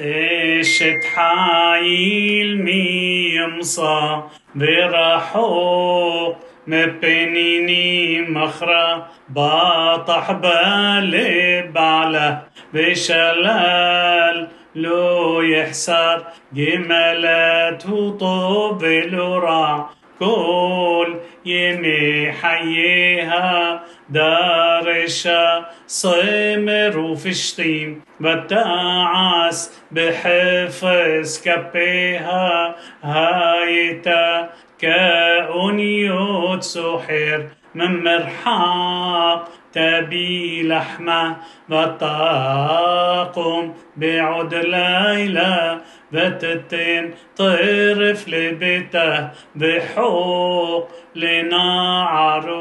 אשת חיל מימסה ברחוק مبنيني مخرى باطح بالبعلة بشلال لو يحسر جملت وطوب الورع كل يمي حيها دارشة صمر وفشتيم بتعس بحفظ كبيها هايتا كأنيوت سحر من مرحاق تبي لحمة بطاقم بعد ليلة بتتين طرف لبيته بحوق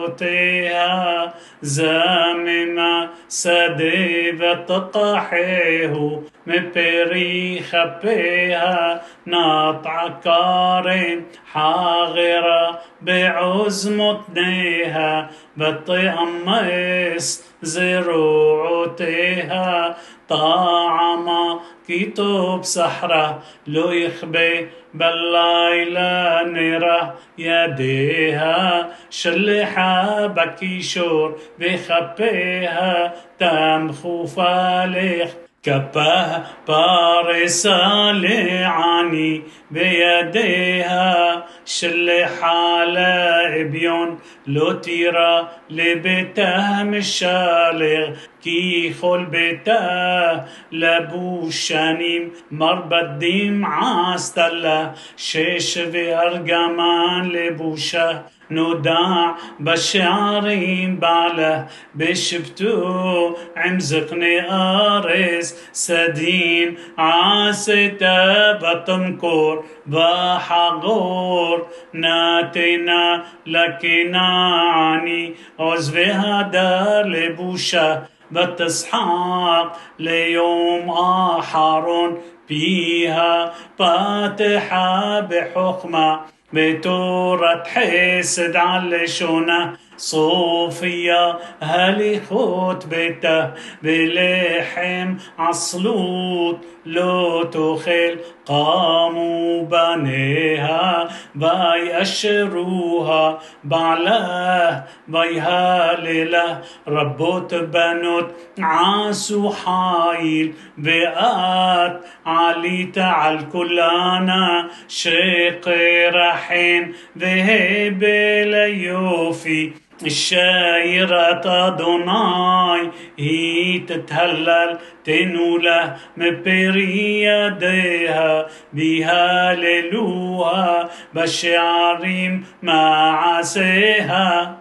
لنعرتها زاممة سديبت قحيه مبري خبيها ناطع كارم حاغرة بعزمتنيها بطيمس زروعتها طعما كتب سحرة لو يخبي بالليلة نرى يديها شلحة بكيشور بخبيها تم خوفالخ كبه بارسة لعاني بيديها. شلحة لعبيون لو تيرا لبيته مشالغ كي خل بيته لبوشانيم مربديم عاستلا شيش وارجمان لبوشه نودع بشعرين بعله بشبتو عمزقني آرس سدين عاستا بطمكور بحغور ناتينا لكناني عزبها دار لبوشة بتسحاق ليوم آحرون بيها فاتحة بحكمة بتورة حسد على شونه صوفيا هلي خوت بيته بلحم عصلوت لو تخل قاموا بنيها باي أشروها بعله باي هالله ربوت بنوت عاسو حايل بقات عليت على الكلانا شيق رحين ذهب ليوفي. الشايرة أدوناي هي تتهلل تنوله مبري يديها بها للوها بشعريم مع عسيها